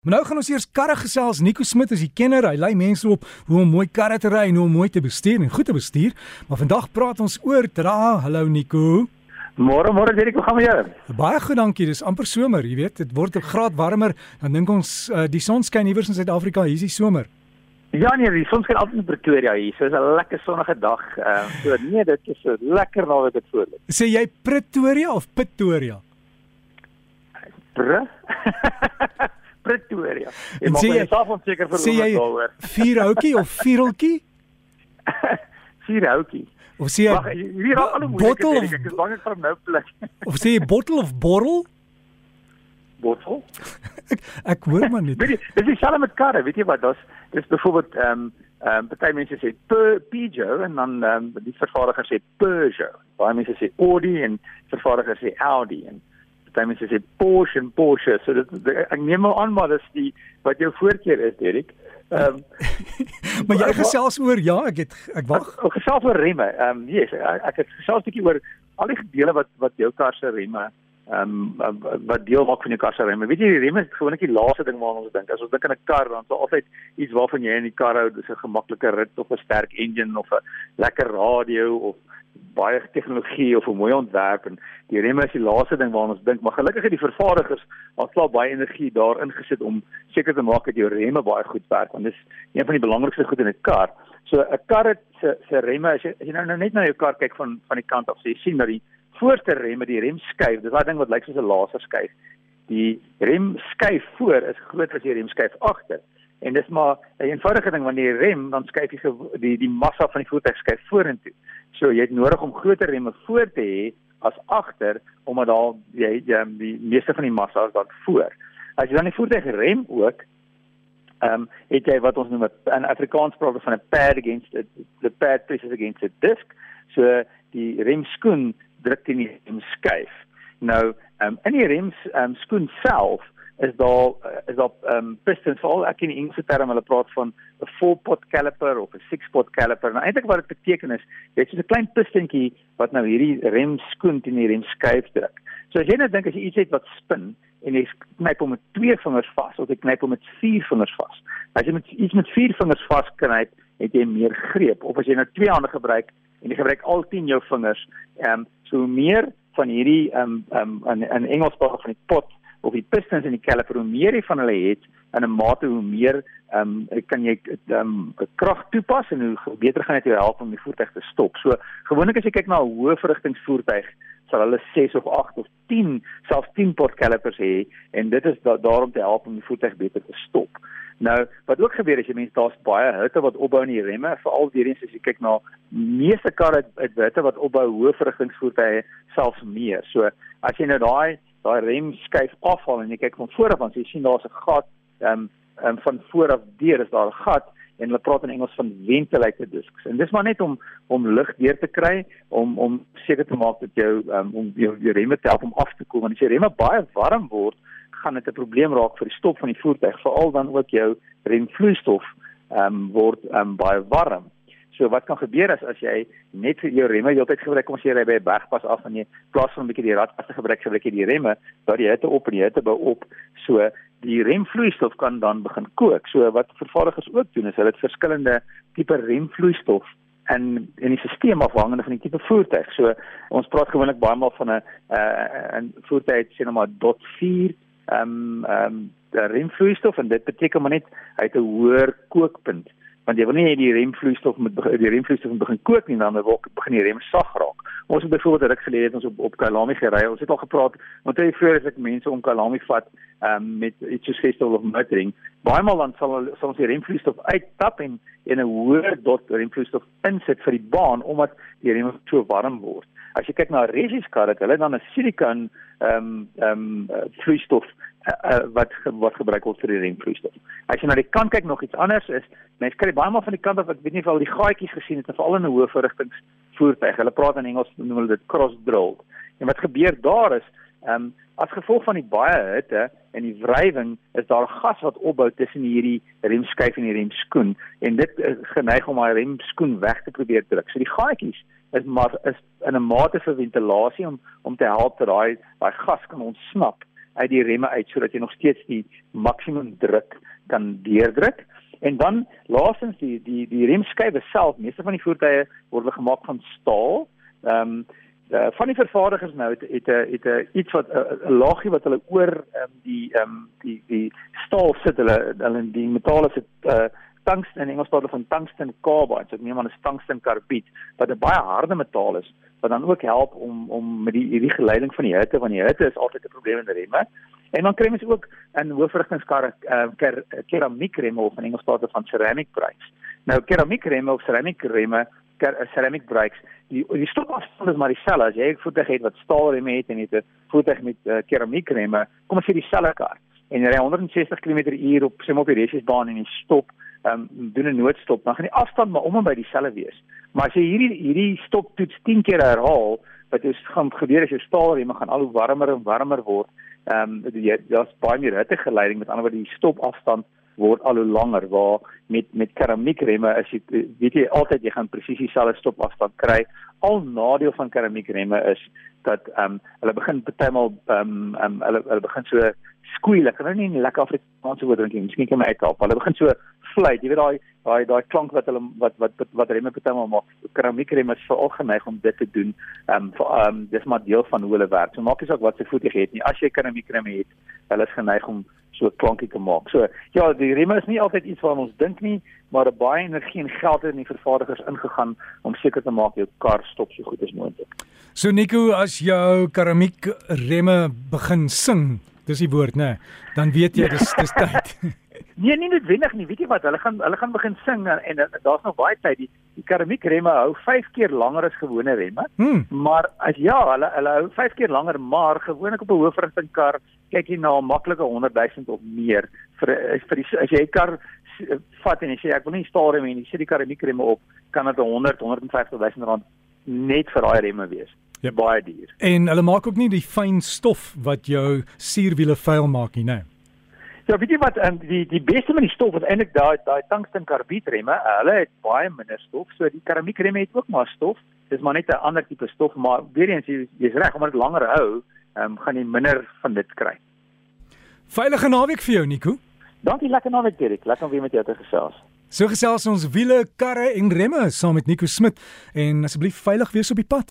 Maar nou gaan ons eers karre gesels. Nico Smit is die kenner. Hy lei mense op hoe om mooi karre te ry en hoe om mooi te bestuur en goed te bestuur. Maar vandag praat ons oor dra. Hallo Nico. Môre môre Derek, hoe gaan met jou? Baie goed, dankie. Dis amper somer, jy weet. Dit word 'n graad warmer. Dan dink ons uh, die son skyn iewers in Suid-Afrika. Hier is die somer. Ja nee, die son skyn altyd in Pretoria hier. So is 'n lekker sonnige dag. Ehm uh, so nee, dit is so lekker naweek dit voor. Sê jy Pretoria of Pretoria? Pre? Pretoria. Ek maak myself onseker hoe dit daaroor. Vier houtjie of viereltjie? vier houtjie. Of sê jy hier raak al 'n moeilike ding. Ek is bang ek gaan nou plek. of sê jy bottle of borrel? Bottle? ek ek hoor maar net. Weet jy, dis dieselfde met karre, weet jy wat? Dis dis byvoorbeeld ehm um, ehm um, baie mense sê Peugeot en dan ehm um, die vervaardiger sê Peugeot. Baie mense sê Audi en vervaardiger sê Audi en baie mense sê Porsche en Porsche. So dit ek neem maar aan maar dis die wat jou voorkeur is, Derek. Ehm um, maar jy gesels oor ja, ek het ek wag. Ek gesels oor remme. Ehm um, yes, ek, ek het gesels 'n bietjie oor al die gedele wat wat jou kar se remme ehm um, wat deel maak van jou kar se remme. Weet jy die remme is gewoonlik die laaste ding waaraan ons dink. As ons dink aan 'n kar, dan is altyd iets waarvan jy in die kar hou, dis 'n gemaklike rit of 'n sterk engine of 'n lekker radio of baie tegnologie of 'n mooi ontwerp en die remme is die laaste ding waaraan ons dink, maar gelukkig het die vervaardigers al klaar baie energie daarin gesit om seker te maak dat jou remme baie goed werk want dis een van die belangrikste goed in 'n kar. So 'n kar het se se remme as jy, as jy nou, nou net na jou kar kyk van van die kant af, so jy sien dat die voorste remme, die remskyf, dis daai ding wat lyk soos 'n laserskyf. Die remskyf voor is groter as die remskyf agter. En dis maar 'n eenvoudige ding wanneer jy rem, dan skuif jy die die massa van die voertuig skuif vorentoe. So jy het nodig om groter remme voor te hê as agter omdat daar jy, jy die meeste van die massa is dan voor. As jy dan die voertuig rem ook, ehm um, het jy wat ons noem 'n Afrikaans praat van 'n pad against it, the pad presses against the disc. So die remskoen druk teen die remskyf. Nou, ehm um, in die ehm um, skoen self is daar is daar um, pistons veral ek in Engelse term hulle praat van 'n four pot caliper of 'n six pot caliper. Nou eintlik wat dit beteken is, jy het so 'n klein pistontjie wat nou hierdie rem skoen teen die rem skuif druk. So as jy net dink as jy iets het wat spin en jy knyp hom met twee vingers vas of jy knyp hom met vier vingers vas. As jy met iets met vier vingers vasknyp, het jy meer greep of as jy nou twee hande gebruik en jy gebruik al 10 jou vingers, ehm um, so meer van hierdie ehm um, ehm um, in in Engels praat van die pot of die pistons in die caliper hoe meer jy van hulle het in 'n mate hoe meer ehm um, kan jy ehm um, krag toepas en hoe beter gaan dit jou help om die voertuig te stop. So gewoonlik as jy kyk na 'n hoë verrigtingsvoertuig sal hulle 6 of 8 of 10 selfs 10 pot calipers hê en dit is da daarom te help om die voertuig beter te stop. Nou, wat ook gebeur as jy mense daar's baie hitte wat opbou in die remme, veral weer eens as jy kyk na meeste karre het hitte wat opbou hoë verrigtingsvoertuie selfs meer. So as jy nou daai daai rem skuif afval en jy kyk van voor af dan jy sien daar's 'n gat ehm um, um, van voor af deur is daar 'n gat en hulle praat in Engels van ventilated discs. En dis maar net om om lug deur te kry om om seker te maak dat jou um, om jou, jou remme te help om af te koel. Want as jy remme baie warm word gaan dit 'n probleem raak vir die stop van die voertuig veral dan ook jou remvloeistof ehm um, word um, baie warm. So wat kan gebeur as as jy net vir jou remme heeltyd gebruik kom as jy ry by 'n bergpas af en jy plaas van 'n bietjie die radpas te gebruik gebruik jy die remme, dat die hitte op en die hitte bou op. So die remvloeistof kan dan begin kook. So wat vervaardigers ook doen is hulle het verskillende tipe remvloeistof en in die stelsel afhangende van die tipe voertuig. So ons praat gewoonlik baie maal van 'n 'n voertuig sê nou maar dot 4 ehm um, ehm um, remvloeistof en dit beteken maar net hy het 'n hoër kookpunt want jy wil nie hê die remvloeistof moet die remvloeistof begin kook nie dan wil begin die rem sag raak. Ons het byvoorbeeld ruk gelede het ons op op Kalami gery. Ons het al gepraat want jy voor as ek mense om Kalami vat um, met iets soos festival of motoring. Baie maal dan sal ons die remvloeistof uittap en in 'n hoër dot remvloeistof insit vir die baan omdat die rem so warm word. As jy kyk na resies karre, hulle dan 'n silikon ehm um, ehm um, vloeistof uh, uh, wat wat gebruik word vir die remvloeistof. As jy na die kant kyk nog iets anders is, mense kry baie maal van die kant af ek weet nie of al die gaatjies gesien het veral in 'n hoë verrigtings voertuig. Hulle praat in Engels noem hulle dit cross drill. En wat gebeur daar is, ehm um, as gevolg van die baie hitte en die wrywing is daar gas wat opbou tussen hierdie remskyf en die remskoen en dit is geneig om daai remskoen weg te probeer druk. So die gaatjies is maar is in 'n mate vir ventilasie om om te help dat daai daai gas kan ontsnap uit die remme uit sodat jy nog steeds die maksimum druk kan deurdruk. En dan laastens die die die remskywe self, meeste van die voertuie word gemaak van staal. Ehm um, uh, van die vervaardigers nou het het 'n het 'n iets wat 'n laagie wat hulle oor um, die ehm um, die die staal sit hulle hulle die metale sit uh, tungsten in Engels praat hulle van tungsten carbide, so dit neem aan 'n tungsten karbied wat 'n baie harde metaal is wat dan ook help om om met die hierdie geleiding van die hitte want die hitte is altyd 'n probleem in die remme. En dan kry mens ook in hoofrigtingskar uh, ker, keramiekremme of in Engels praat hulle van ceramic brakes. Nou keramiekremme of ceramic remme ceramic brakes die die stopafstand is maar dieselfde as jy 'n voertuig het wat staalremme het en jy het 'n voertuig met uh, keramiekremme kom ons sê dieselfde kar en jy ry 160 km/h op sê maar op die resiesbaan en jy stop um, doen 'n noodstop, dan gaan die afstand maar om en by dieselfde wees. Maar as jy hierdie hierdie stoptoets 10 keer herhaal, wat jy gaan gebeur as jou staalremme gaan al hoe warmer en warmer word, ehm um, daar's baie meer hittegeleiding met ander woorde die stopafstand word al hoe langer waar met met keramiekremme as jy weet jy altyd jy gaan presies dieselfde stopafstand kry. Al nadeel van keramiekremme is dat ehm um, hulle begin partymal ehm um, um, hulle hulle begin so squeal. Ek nou nie lekker Afrikaanse woord dink nie. Miskien kan my uithelp. Hulle begin so fluit. Jy weet daai daai daai klank wat hulle wat wat wat, wat remme partymal maak. Keramiekremme is veral geneig om dit te doen. Ehm um, ehm um, dis maar deel van hoe hulle werk. So maak nie saak wat se voet jy het nie. As jy keramiekremme het, hulle is geneig om so klankie te maak. So ja, die remme is nie altyd iets waaraan ons dink nie, maar baie energie en geld het in die vervaardigers ingegaan om seker te maak jou kar stop so goed as moontlik. So Nico, as jou keramiek remme begin sing, dis die woord nê, dan weet jy dis dis tyd. Nee, nie noodwendig nie. Weet jy wat? Hulle gaan hulle gaan begin sing en, en, en daar's nog baie tyd. Die, die keramiek remme hou 5 keer langer as gewone remme. Hmm. Maar as ja, hulle hulle hou 5 keer langer, maar gewoonlik op 'n hoofrigtingkar kyk jy na 'n maklike 100 000 of meer vir vir die, as jy 'n kar vat en jy sê ek wil nie staalremme hê nie, sit die keramiek remme op, kan dit 100 150 000 rand net vir daai remme wees. Ja, baie duur. En hulle maak ook nie die fyn stof wat jou suurwiele vuil maak nie, né? Nee. Ja, weet jy wat um, die die beste van die stof is eintlik daai daai tungsten karbied remme. Hulle het baie minder stof. So die keramiek remme het ook maar stof. Dis maar net 'n ander tipe stof, maar weer eens jy jy's reg omdat dit langer hou, ehm um, gaan jy minder van dit kry. Veilige naweek vir jou, Nico. Dankie, lekker naweek, Dirk. Lekker om weer met jou te gesels. So gesels ons wiele, karre en remme saam met Nico Smit en asseblief veilig wees op die pad.